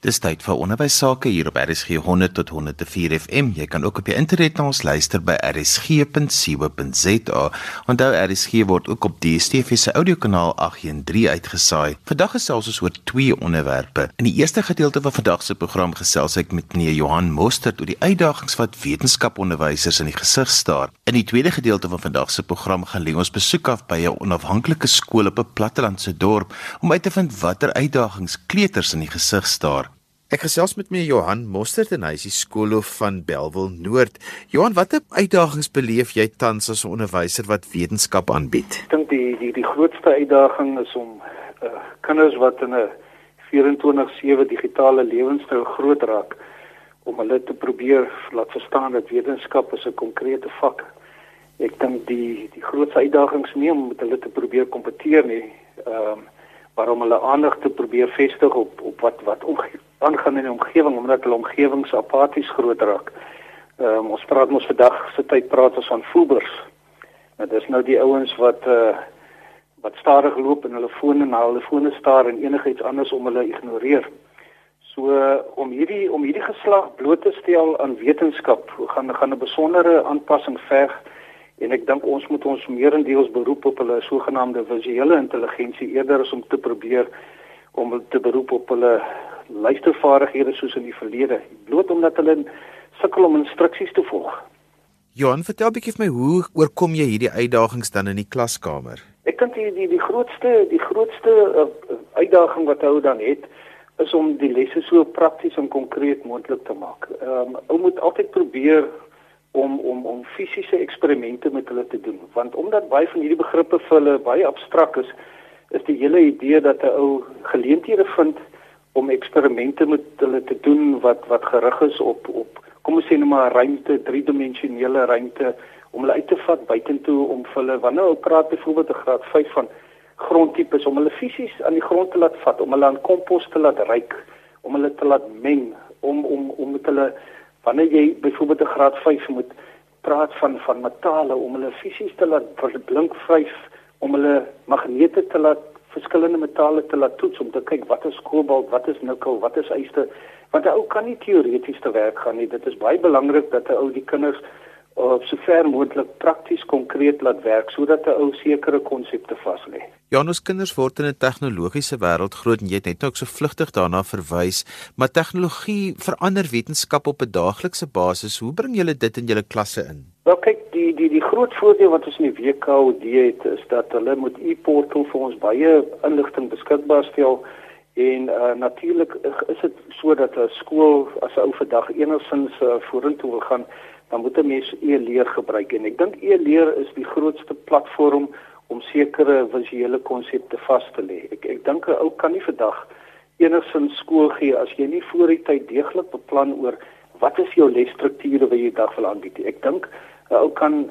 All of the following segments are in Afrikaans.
Dis tyd vir onderwys sake hier op RSG 100 tot 104 FM. Jy kan ook op die internet na ons luister by rsg.co.za. Onthou RSG word ook op DStv se audiokanaal 813 uitgesaai. Vandag gesels ons oor twee onderwerpe. In die eerste gedeelte van vandag se program gesels ek met meneer Johan Mostert oor die uitdagings wat wetenskaponderwysers in die gesig staar. In die tweede gedeelte van vandag se program gaan lê ons besoek af by 'n onafhanklike skool op 'n plattelandse dorp om uit te vind watter uitdagings kleuters in die gesig staar. Ek gesels met meneer Johan Mostert en hy is die skoolhoof van Belwel Noord. Johan, watter uitdagings beleef jy tans as 'n onderwyser wat wetenskap aanbied? Ek dink die die die grootste uitdaging is om uh, kinders wat in 'n 24/7 digitale lewenstyl groot raak om hulle te probeer laat verstaan dat wetenskap is 'n konkrete vak. Ek dink die die grootste uitdagings nie om met hulle te probeer kompeteer nie, ehm um, maar om hulle aandag te probeer vestig op op wat wat omgee aangaan in die omgewing omdat hulle omgewings apaties groot raak. Ehm um, ons praat mos vandag se tyd praat ons van voebers. Nou dis nou die ouens wat uh wat stadig loop en hulle fone na hulle fone staar en enigiets anders om hulle ignoreer. So uh, om hierdie om hierdie geslag bloot te stel aan wetenskap gaan gaan 'n besondere aanpassing verg en ek dink ons moet ons meerendeels beroep op hulle sogenaamde visuele intelligensie eerder as om te probeer om te beroep op hulle luistervaardighede soos in die verlede, bloot omdat hulle sukkel om instruksies te volg. Johan, vertel 'n bietjie vir my hoe oorkom jy hierdie uitdagings dan in die klaskamer? Ek dink die die die grootste die grootste uh, uitdaging wat ou dan het is om die lesse so prakties en konkreet moontlik te maak. Ehm um, ou moet altyd probeer om om om fisiese eksperimente met hulle te doen, want omdat baie van hierdie begrippe vir hulle baie abstrakt is, is die hele idee dat 'n ou geleenthede vind om eksperimente met hulle te doen wat wat gerig is op op kom ons sê net maar ruimte, driedimensionele ruimte om hulle uit te vat buitentoe om vir hulle wanneer hulle praat byvoorbeeld 'n graad 5 van grondtipes om hulle fisies aan die grond te laat vat, om hulle aan kompos te laat ryk, om hulle te laat meng, om om om met hulle wanneer jy byvoorbeeld 'n graad 5 moet praat van van metale om hulle fisies te laat blink vryf, om hulle magnete te laat verskillende metale te laat toets om te kyk wat is kobalt, wat is nikkel, wat is yster. Want 'n ou kan nie teoreties te werk gaan nie. Dit is baie belangrik dat 'n ou die kinders op uh, sover moontlik prakties konkreet laat werk sodat 'n ou sekere konsepte vas lê. Janus kinders word in 'n tegnologiese wêreld groot en jy het net ook so vlugtig daarna verwys, maar tegnologie verander wetenskap op 'n daaglikse basis. Hoe bring julle dit in julle klasse in? Wel kyk, die die die groot voordeel wat ons in die WKOD het is dat hulle met e-portal vir ons baie inligting beskikbaar stel en uh, natuurlik is dit sodat 'n skool as 'n ou vandag enigsins uh, vorentoe wil gaan, dan moet 'n mens e-leer gebruik en ek dink e-leer is die grootste platform om sekere visuele konsepte vas te lê. Ek ek dink 'n ou kan nie vandag enigsins skool gee as jy nie voor die tyd deeglik beplan oor wat is jou lesstrukture wat jy dag wil aanbied. Ek dink 'n ou kan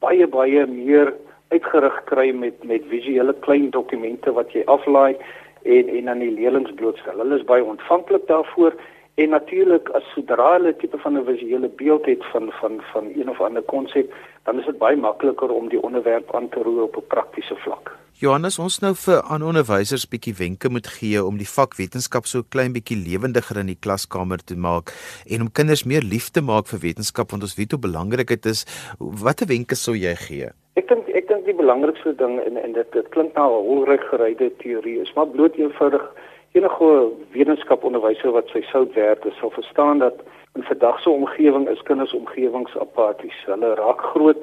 baie baie meer uitgerig kry met met visuele klein dokumente wat jy aflaai en en aan die leerlings blootstel. Hulle is baie ontvanklik daarvoor en natuurlik as sodra hulle tipe van 'n visuele beeld het van van van een of ander konsep, dan is dit baie makliker om die onderwerp aan te roer op 'n praktiese vlak. Johannes, ons nou vir aan onderwysers bietjie wenke moet gee om die vak wetenskap so klein bietjie lewendiger in die klaskamer te maak en om kinders meer lief te maak vir wetenskap want ons weet hoe belangrik dit is. Watter wenke sou jy gee? Ek dink ek dink die belangrikste ding en en dit dit klink na 'n holryk geryde teorie is maar bloot eenvoudig enige wetenskaponderwyser wat sy sout werd sal verstaan dat in vandag se omgewing is kinders omgewingsapaties. Hulle raak groot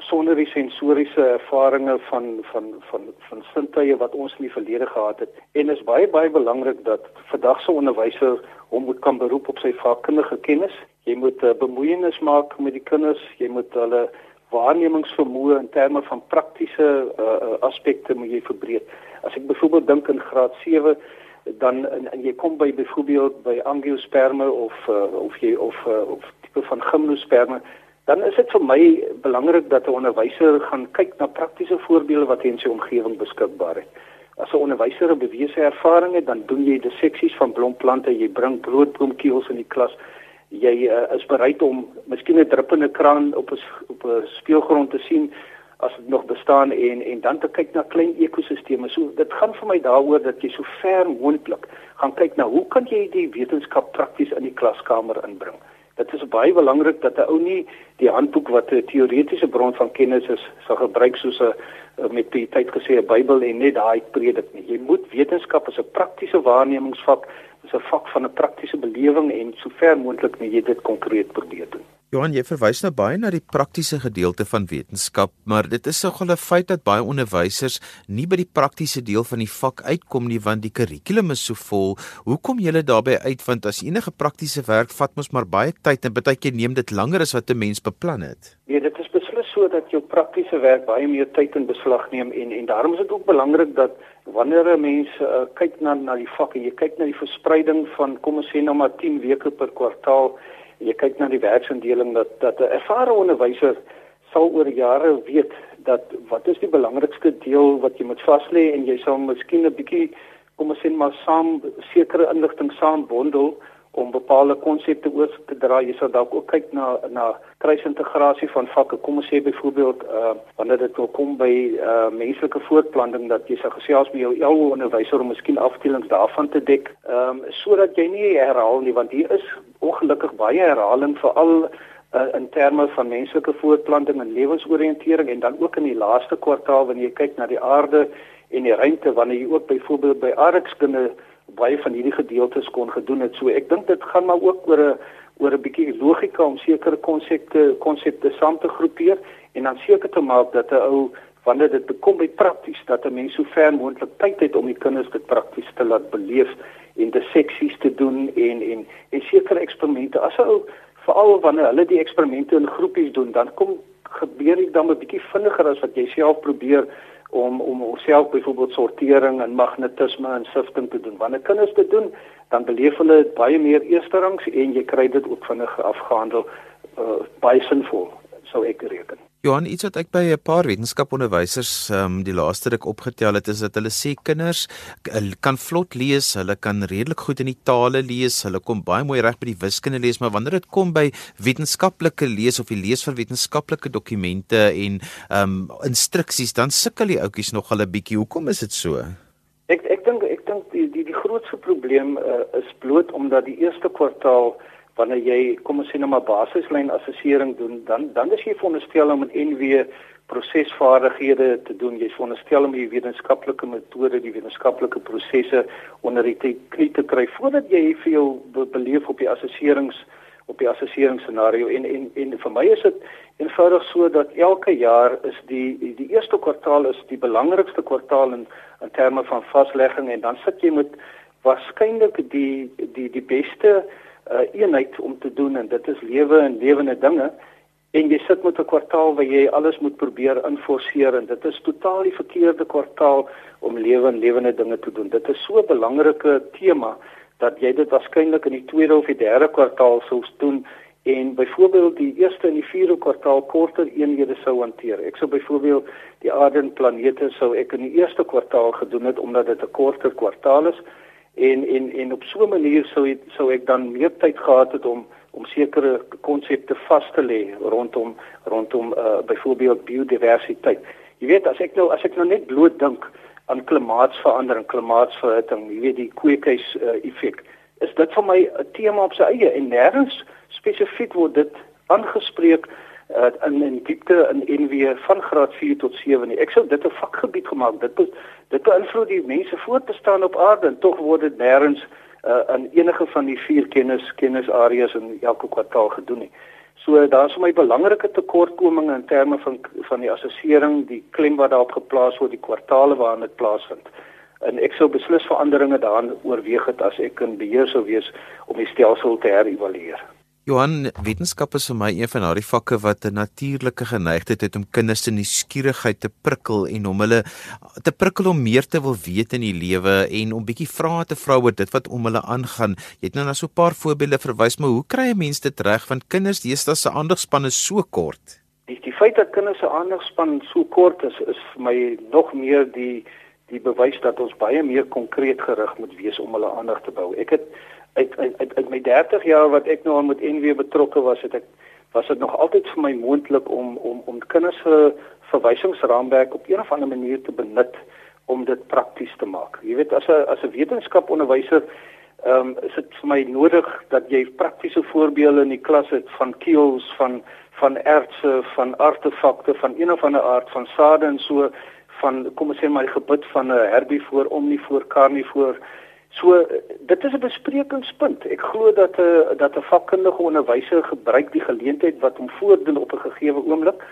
sonder die sensoriese ervarings van van van van sintuie wat ons in die verlede gehad het en is baie baie belangrik dat vandag se onderwyser hom moet kan beroep op sy vakkundige kennis. Jy moet uh, bemoeienis maak met die kinders, jy moet hulle waarnemingsvermoë in terme van praktiese uh, aspekte moet jy verbreek. As ek byvoorbeeld dink in graad 7 dan en, en jy kom by byvoorbeeld by angiosperme of uh, of jy of uh, of tipe van gimnosperme dan is dit vir my belangrik dat 'n onderwyser gaan kyk na praktiese voorbeelde wat hy in sy omgewing beskikbaar het. As 'n onderwyser 'n bewese ervaring het, dan doen jy disseksies van blomplante, jy bring broodbloemkiels in die klas. Jy uh, is bereid om miskien 'n druppende kraan op 'n op 'n speelgrond te sien as dit nog bestaan en en dan te kyk na klein ekosisteme. So dit gaan vir my daaroor dat jy so ver moontlik gaan kyk na hoe kan jy die wetenskap prakties in die klaskamer inbring. Dit is baie belangrik dat 'n ou nie die handboek wat 'n teoretiese bron van kennis is, sal gebruik soos 'n met die tyd gesê 'n Bybel en net daai predik nie. Jy moet wetenskap as 'n praktiese waarnemingsvak, as 'n vak van 'n praktiese belewing en so ver moontlik moet jy dit konkreet probeer doen. Johan, jy verwys nou baie na die praktiese gedeelte van wetenskap, maar dit is nogal 'n feit dat baie onderwysers nie by die praktiese deel van die vak uitkom nie want die kurrikulum is so vol. Hoe kom julle daarbey uit want as enige praktiese werk vat mos maar baie tyd en baie keer neem dit langer as wat 'n mens beplan het? Nee, dit is beslis so dat jou praktiese werk baie meer tyd in beslag neem en en daarom is dit ook belangrik dat wanneer 'n mens uh, kyk na na die vak en jy kyk na die verspreiding van kom ons sê nou maar 10 weke per kwartaal jy kyk na die werksindeling dat dat 'n ervare onderwyser sal oor jare weet dat wat is die belangrikste deel wat jy moet vas lê en jy sal miskien 'n bietjie kom ons sê maar saam sekere inligting saam bondel om bepaalde konsepte oor te dra. Jy sal dalk ook kyk na na kruisintegrasie van vakke. Kom ons sê byvoorbeeld uh wanneer dit wil kom by uh menslike voortplanting dat jy sal gesels met jou LO onderwyser om miskien afdelings daarvan te dek. Ehm um, sodat jy nie herhaal nie want hier is ongelukkig baie herhaling veral uh, in terme van menslike voortplanting en lewensoriëntering en dan ook in die laaste kwartaal wanneer jy kyk na die aarde en die ruimte wanneer jy ook byvoorbeeld by Arixkunde baie van hierdie gedeeltes kon gedoen het. So ek dink dit gaan maar ook oor 'n oor 'n bietjie logika om sekere konsepte konsepte saam te groepeer en dan seker te maak dat 'n ou wanneer dit bekom by prakties dat 'n mens so ver moontlik tyd het om die kinders dit prakties te laat beleef en die seksies te doen en en en sekere eksperimente. As 'n ou veral wanneer hulle die eksperimente in groepies doen, dan kom gebeur dit dan 'n bietjie vinniger as wat jy self probeer om om onsself byvoorbeeld sortering en magnetisme en sifting te doen. Wanneer kinders dit doen, dan beleef hulle dit baie meer eersterangs en jy kry dit ook vinnig afgehandel uh, baie sinvol sou ek reken. Johan, iets wat ek by 'n paar wetenskaponderwysers um, die laaste ruk opgetel het, is dat hulle sê kinders kan vlot lees, hulle kan redelik goed in die tale lees, hulle kom baie mooi reg by die wiskunde lees, maar wanneer dit kom by wetenskaplike lees of die lees van wetenskaplike dokumente en um instruksies, dan sukkel die ouetjies nog al 'n bietjie. Hoekom is dit so? Ek ek dink ek dink die die die grootste probleem uh, is bloot omdat die eerste kwartaal wanneer jy kom ons sê nou maar basislyn assessering doen dan dan is jy veronderstel om 'n NW prosesvaardighede te doen. Jy veronderstel om die wetenskaplike metode die wetenskaplike prosesse onder die knie te kry voordat jy vir jou be beleef op die assesserings op die assesseringsscenario. En en en vir my is dit eenvoudig so dat elke jaar is die die eerste kwartaal is die belangrikste kwartaal in in terme van vaslegging en dan sit jy met waarskynlik die die die beste uh, eenheid om te doen en dit is lewe en lewende dinge en jy sit met 'n kwartaal waar jy alles moet probeer inforceer en dit is totaal die verkeerde kwartaal om lewe en lewende dinge te doen. Dit is so 'n belangrike tema dat jy dit waarskynlik in die tweede of die derde kwartaal sou doen en byvoorbeeld die eerste en die vierde kwartaal korter eenhede sou hanteer. Ek sou byvoorbeeld die aarde en planete sou ek in die eerste kwartaal gedoen het omdat dit 'n korter kwartaal is en en en op so 'n manier sou het, sou ek dan meer tyd gehad het om om sekere konsepte vas te lê rondom rondom uh, byvoorbeeld biodiversiteit. Jy weet as ek nou as ek nou net bloot dink aan klimaatsverandering, klimaatsverhitting, jy weet die kweekhuis uh, effek, is dit vir my 'n tema op sy eie en nêrens spesifiek word dit aangespreek in in diepte in NW van graad 4 tot 7 nie. Ek sou dit 'n vakgebied gemaak. Dit dit beïnvloed die mense voort te staan op aarde en tog word dit nêrens uh, in enige van die vier kennis kennisareas in elke kwartaal gedoen nie. So daar's vir my belangrike tekortkominge in terme van van die assessering, die klem wat daarop geplaas word, die kwartaale waarin dit plaasvind. En ek sou beslis veranderinge daarin oorweeg het as ek in beheer sou wees om die stelsel te herëvalueer. Johan, wetenskap is vir my een van daardie vakke wat 'n natuurlike geneigtheid het om kinders se nuuskierigheid te prikkel en om hulle te prikkel om meer te wil weet in die lewe en om bietjie vrae te vra oor dit wat om hulle aangaan. Jy het nou na so 'n paar voorbeelde verwys, maar hoe kry 'n mens dit reg want kinders deesdae se aandagspan is so kort? Die, die feit dat kinders se aandagspan so kort is, is vir my nog meer die die bewys dat ons baie meer konkreet gerig moet wees om hulle aandag te bou. Ek het uit uit uit, uit my 30 jaar wat ek nou aan met NW betrokke was, het ek was dit nog altyd vir my moontlik om om om kinders se verwysingsraamwerk op een of ander manier te benut om dit prakties te maak. Jy weet as 'n as 'n wetenskaponderwyser ehm um, is dit vir my nodig dat jy praktiese voorbeelde in die klas het van keels van van ertse, van artefakte van een of ander aard van sade en so van kom ons sê maar die gebit van 'n herbivoor, omnivoor, karnivoor. So dit is 'n besprekingspunt. Ek glo dat 'n uh, dat 'n vakkundige onderwyser gebruik die geleentheid wat hom voordoen op 'n gegeewe oomblik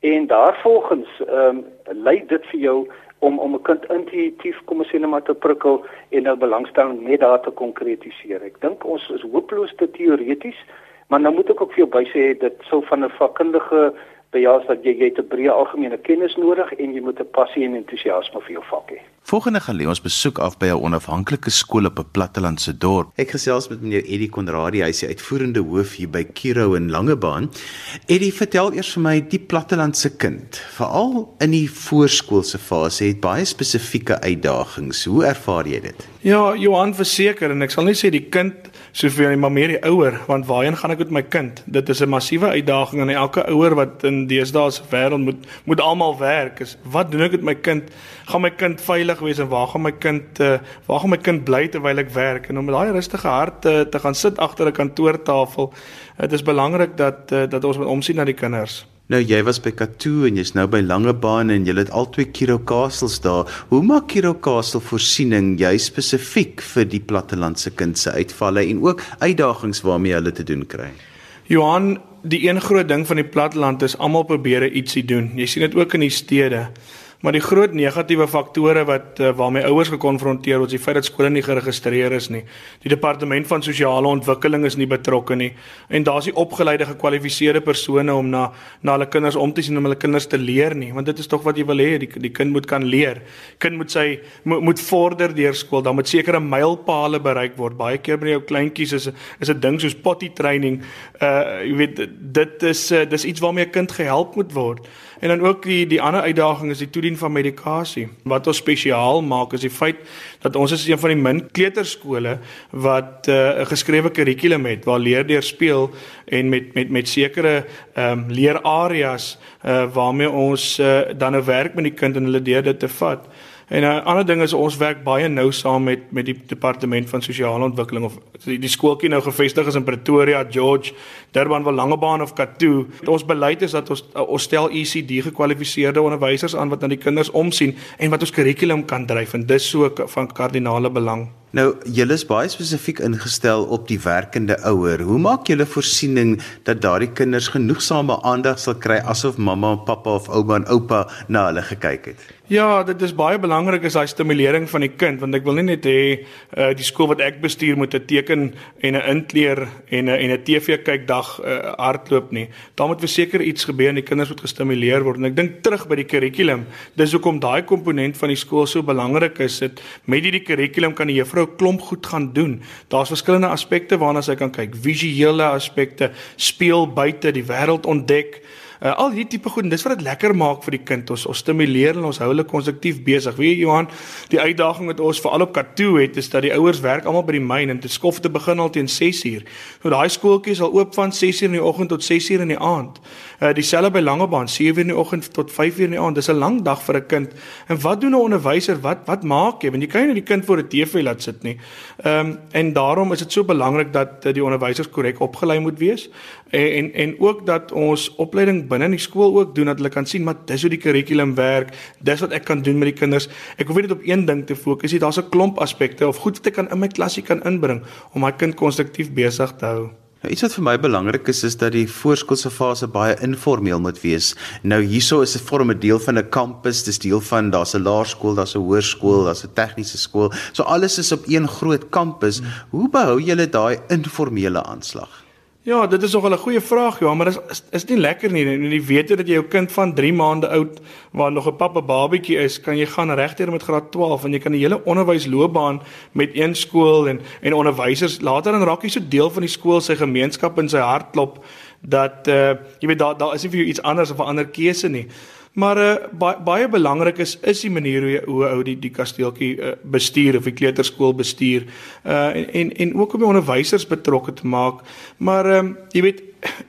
en daarvolgens ehm um, lei dit vir jou om om 'n kind intuïtief kom ons sê net maar te prikkel en nou belangstelling net daar te konkretiseer. Ek dink ons is hopeloos te teoreties, maar nou moet ek ook vir jou bysê dit sou van 'n vakkundige behels dat jy jy te breë algemene kennis nodig en jy moet 'n passie en entoesiasme vir jou vak hê. Volgende gaan lê ons besoek af by 'n onafhanklike skool op 'n plattelandse dorp. Ek gesels met meneer Eddie Konradi, hy is die uitvoerende hoof hier by Kiro in Langebaan. Eddie, vertel eers vir my die plattelandse kind, veral in die voorskoolse fase, het baie spesifieke uitdagings. Hoe ervaar jy dit? Ja, Johan verseker en ek sal nie sê die kind soveel nie, maar meer die ouer, want waarheen gaan ek met my kind? Dit is 'n massiewe uitdaging en elke ouer wat in deesdae se wêreld moet moet almal werk. Is wat doen ek met my kind? Gaan my kind veilig wees en waar gaan my kind uh, waar gaan my kind bly terwyl ek werk? En om met daai rustige hart te, te gaan sit agter 'n kantoortafel, dit is belangrik dat uh, dat ons moet omsien na die kinders. Nou jy was by Katoo en jy's nou by Langebaan en jy het albei Kiro Castles daar. Hoe maak Kiro Castle voorsiening jy spesifiek vir die plattelandse kind se uitvalle en ook uitdagings waarmee hulle te doen kry? Johan, die een groot ding van die platteland is almal probeer ietsie doen. Jy sien dit ook in die stede. Maar die groot negatiewe faktore wat uh, waarmee ouers gekonfronteer word, is die feit dat skole nie geregistreer is nie. Die departement van sosiale ontwikkeling is nie betrokke nie en daar's nie opgeleide gekwalifiseerde persone om na na hulle kinders om te sien om hulle kinders te leer nie, want dit is tog wat jy wil hê, die die kind moet kan leer. Kind moet sy moet, moet vorder deur skool, dan moet sekere mylpale bereik word. Baie keer by jou kleintjies is is 'n ding soos potty training. Uh jy weet dit is uh, dis iets waarmee 'n kind gehelp moet word. En dan ook die die ander uitdaging is die toedien van medikasie. Wat ons spesiaal maak is die feit dat ons is een van die min kleuterskole wat uh, 'n uh, geskrewe kurrikulum het waar leerders speel en met met met sekere ehm um, leerareas uh, waarmee ons uh, dan 'n nou werk met die kind en hulle deur dit te vat. En 'n uh, ander ding is ons werk baie nou saam met met die departement van sosiale ontwikkeling of die, die skooltjie nou gevestig is in Pretoria, George, Durban, Langebaan of Katoo. Ons beleid is dat ons ons stel ECD gekwalifiseerde onderwysers aan wat na die kinders omsien en wat ons kurrikulum kan dryf en dis so van kardinale belang. Nou, julle is baie spesifiek ingestel op die werkende ouer. Hoe maak julle voorsiening dat daardie kinders genoegsame aandag sal kry asof mamma en pappa of ouma en oupa na hulle gekyk het? Ja, dit is baie belangrik is daai stimulering van die kind want ek wil nie net hê uh, die skool wat ek bestuur moet 'n teken en 'n inkleer en 'n en 'n TV kyk dag uh, hardloop nie. Daar moet verseker iets gebeur en die kinders moet gestimuleer word. En ek dink terug by die kurrikulum. Dis hoekom daai komponent van die skool so belangrik is. Dit met hierdie kurrikulum kan die juffrou juffrou klomp goed gaan doen. Daar's verskillende aspekte waarna sy kan kyk. Visuele aspekte, speel buite, die wêreld ontdek. Uh, al hierdie tipe goed en dis wat dit lekker maak vir die kind. Ons ons stimuleer en ons hou hulle konstruktief besig. Weet jy Johan, die uitdaging wat ons veral op Katoo het is dat die ouers werk almal by die myn en dit skof te begin al teen 6uur. Nou daai skooltjie sal oop van 6uur in die oggend tot 6uur in die aand. Uh dieselfde by Langebaan, 7uur in die oggend tot 5uur in die aand. Dis 'n lang dag vir 'n kind. En wat doen 'n onderwyser? Wat wat maak jy? Want jy kan nie die kind voor 'n TV laat sit nie. Ehm um, en daarom is dit so belangrik dat die onderwysers korrek opgelei moet wees en en, en ook dat ons opleiding binne in die skool ook doen dat hulle kan sien maar dis hoe die kurrikulum werk, dis wat ek kan doen met die kinders. Ek hoef net op een ding te fokus nie. Daar's 'n klomp aspekte of goed wat ek kan in my klasie kan inbring om my kind konstruktief besig te hou. Nou iets wat vir my belangrik is is dat die voorskoolse fase baie informeel moet wees. Nou hierso is 'n vorm 'n deel van 'n kampus, dis deel van daar's 'n laerskool, daar's 'n hoërskool, daar's 'n tegniese skool. So alles is op een groot kampus. Hoe behou julle daai informele aanslag? Ja, dit is nog 'n goeie vraag, ja, maar is is, is nie lekker nie. En jy weet dat jy jou kind van 3 maande oud waar nog 'n pappa babatjie is, kan jy gaan regdeur met graad 12 en jy kan die hele onderwysloopbaan met een skool en en onderwysers later dan raak jy so deel van die skool se gemeenskap in sy hart klop dat uh jy weet daar daar is nie vir jou iets anders of 'n ander keuse nie. Maar uh, baie baie belangrik is is die manier hoe jy hoe ou die die kasteeltjie uh, bestuur of die kleuterskool bestuur uh en en, en ook om die onderwysers betrokke te maak. Maar ehm um, jy weet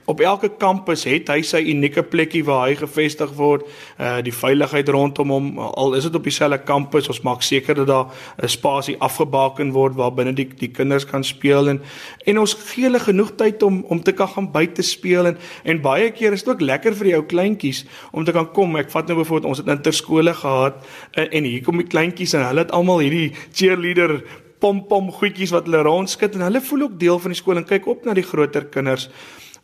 op elke kampus het hy sy unieke plekkie waar hy gevestig word. Uh die veiligheid rondom hom, al is dit op dieselfde kampus, ons maak seker dat daar 'n spasie afgebaken word waar binne die die kinders kan speel en en ons gee hulle genoeg tyd om om te kan gaan buite speel en en baie keer is dit ook lekker vir die ou kleintjies om te kan kom. Ek vat nou byvoorbeeld ons het interskole gehad en, en hier kom die kleintjies en hulle het almal hierdie cheerleader pompom goedjies wat hulle rondskit en hulle voel ook deel van die skool en kyk op na die groter kinders.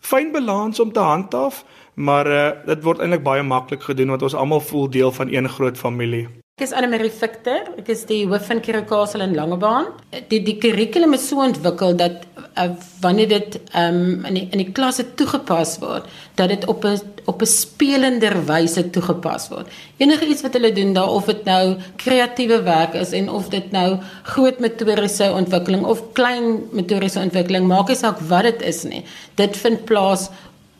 Fyn balans om te handhaaf, maar uh, dit word eintlik baie maklik gedoen want ons almal voel deel van een groot familie. Ek is Annelie Victor, ek is die hoof van Kirikasel in Langebaan. Die die kurrikulum is so ontwikkel dat uh, wanneer dit um, in die, in die klasse toegepas word, dat dit op 'n op 'n spelender wyse toegepas word. Enige iets wat hulle doen daar of dit nou kreatiewe werk is en of dit nou groot motoriese ontwikkeling of klein motoriese ontwikkeling, maak nie saak wat dit is nie. Dit vind plaas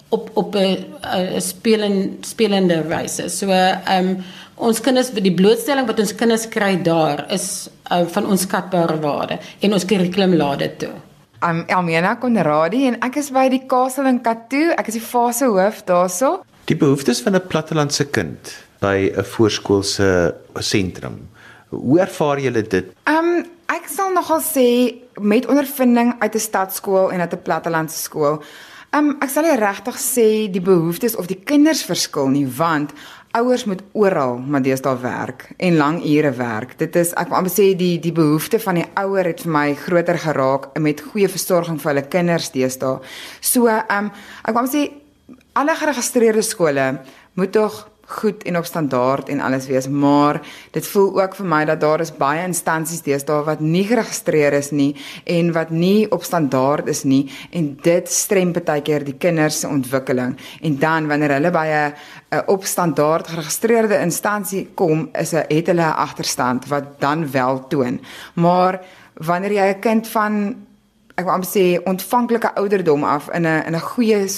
op op 'n spelende spelende wyse. So ehm um, ons kinders die blootstelling wat ons kinders kry daar is uh, van onskatbare waarde en ons kurrikulum laat dit toe. I'm Elmena Konradi en ek is by die Kasteel in Katoo. Ek is die fase hoof daarso. Die behoeftes van 'n plattelandse kind by 'n voorskoolse sentrum. Hoe ervaar julle dit? Um ek sal nogal sê met ondervinding uit 'n stadskool en uit 'n plattelandse skool. Um ek sal regtig sê die behoeftes of die kinders verskil nie want ouers moet oral maar deesdae werk en lang ure werk. Dit is ek wil sê die die behoefte van die ouer het vir my groter geraak met goeie versorging vir hulle kinders deesdae. So ehm um, ek wil sê alle geregistreerde skole moet tog goed en op standaard en alles wees, maar dit voel ook vir my dat daar is baie instansies deesdae wat nie geregistreer is nie en wat nie op standaard is nie en dit strem baie keer die kinders se ontwikkeling. En dan wanneer hulle by 'n op standaard geregistreerde instansie kom, is 'n het hulle 'n agterstand wat dan wel toon. Maar wanneer jy 'n kind van ek wil amper sê ontvanklike ouderdom af in 'n in 'n goeie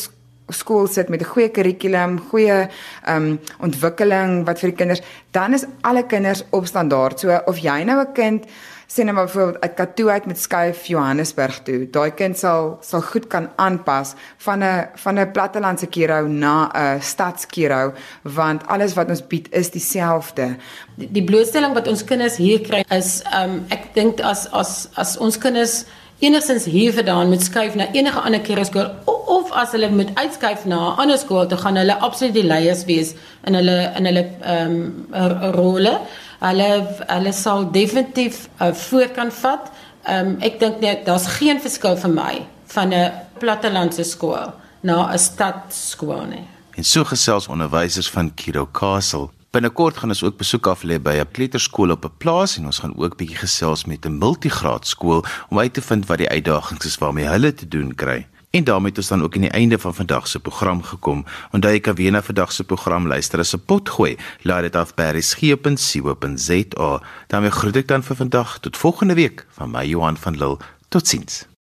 sit met 'n goeie kurrikulum, goeie ehm um, ontwikkeling wat vir die kinders, dan is alle kinders op standaard. So of jy nou 'n kind sien nou maar byvoorbeeld uit Katoo uit met skuif Johannesburg toe. Daai kind sal sal goed kan aanpas van 'n van 'n plattelandse kierou na 'n stadskierou want alles wat ons bied is dieselfde. Die, die blootstelling wat ons kinders hier kry is ehm um, ek dink as as as ons kinders enigstens hier vandaan moet skuif na enige ander kerkskool of as hulle moet uitskuif na 'n ander skool toe gaan hulle absoluut die leiers wees in hulle in hulle ehm um, rolle. Hulle hulle sal definitief uh, voor kan vat. Ehm um, ek dink net daar's geen verskil vir my van 'n plattelandse skool na 'n stadskool nie. En so gesels onderwysers van Kiro Castle Binnekort gaan ons ook besoek af lê by 'n kleuterskool op 'n plaas en ons gaan ook bietjie gesels met 'n multigraad skool om uit te vind wat die uitdagings is waarmee hulle te doen kry. En daarmee het ons dan ook aan die einde van vandag se program gekom. Onthou jy kan weer na vandag se program luister as 'n potgooi. Laat dit af by resgep.co.za. daarmee groet ek dan vir vandag tot volgende week van my Johan van Lille. Totsiens.